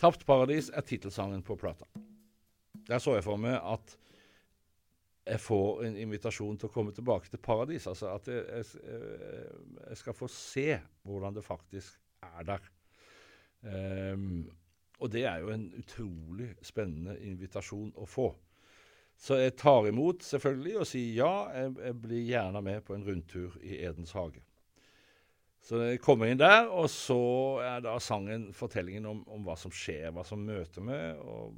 'Tapt paradis' er tittelsangen på plata. Der så jeg for meg at jeg får en invitasjon til å komme tilbake til paradis. Altså at jeg, jeg, jeg skal få se hvordan det faktisk er der. Um, og det er jo en utrolig spennende invitasjon å få. Så jeg tar imot selvfølgelig og sier ja, jeg, jeg blir gjerne med på en rundtur i Edens hage. Så jeg kommer inn der, og så er da sangen fortellingen om, om hva som skjer, hva som møter meg, og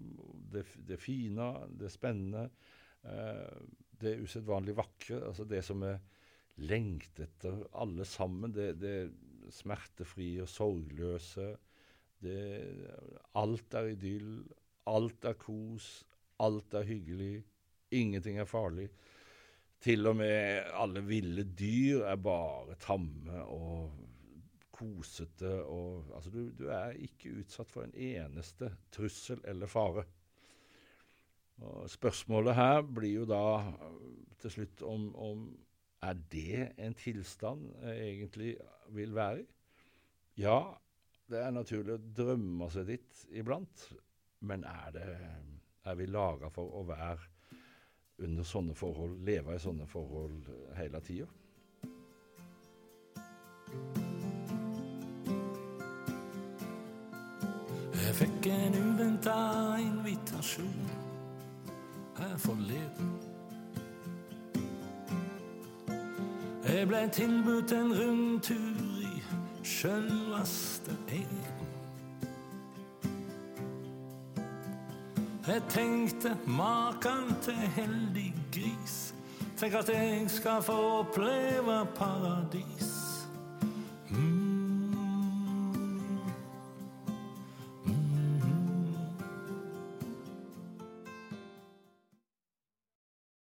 det, det fine, det spennende, eh, det usedvanlig vakre, altså det som er lengter etter alle sammen, det, det smertefrie og sorgløse. Det, alt er idyll, alt er kos, alt er hyggelig. Ingenting er farlig. Til og med alle ville dyr er bare tamme og kosete. Og, altså du, du, er ikke utsatt for en eneste trussel eller fare. Og spørsmålet her blir jo da til slutt om, om er det en tilstand jeg egentlig vil være i? Ja, det er naturlig å drømme seg dit iblant, men er, det, er vi laga for å være under sånne forhold, leve i sånne forhold hele tida. Jeg fikk en uventa invitasjon her forleden. Jeg ble tilbudt en rundtur i sjølvaste Eden. Jeg tenkte maken til heldig gris. Tenk at jeg skal få oppleve paradis.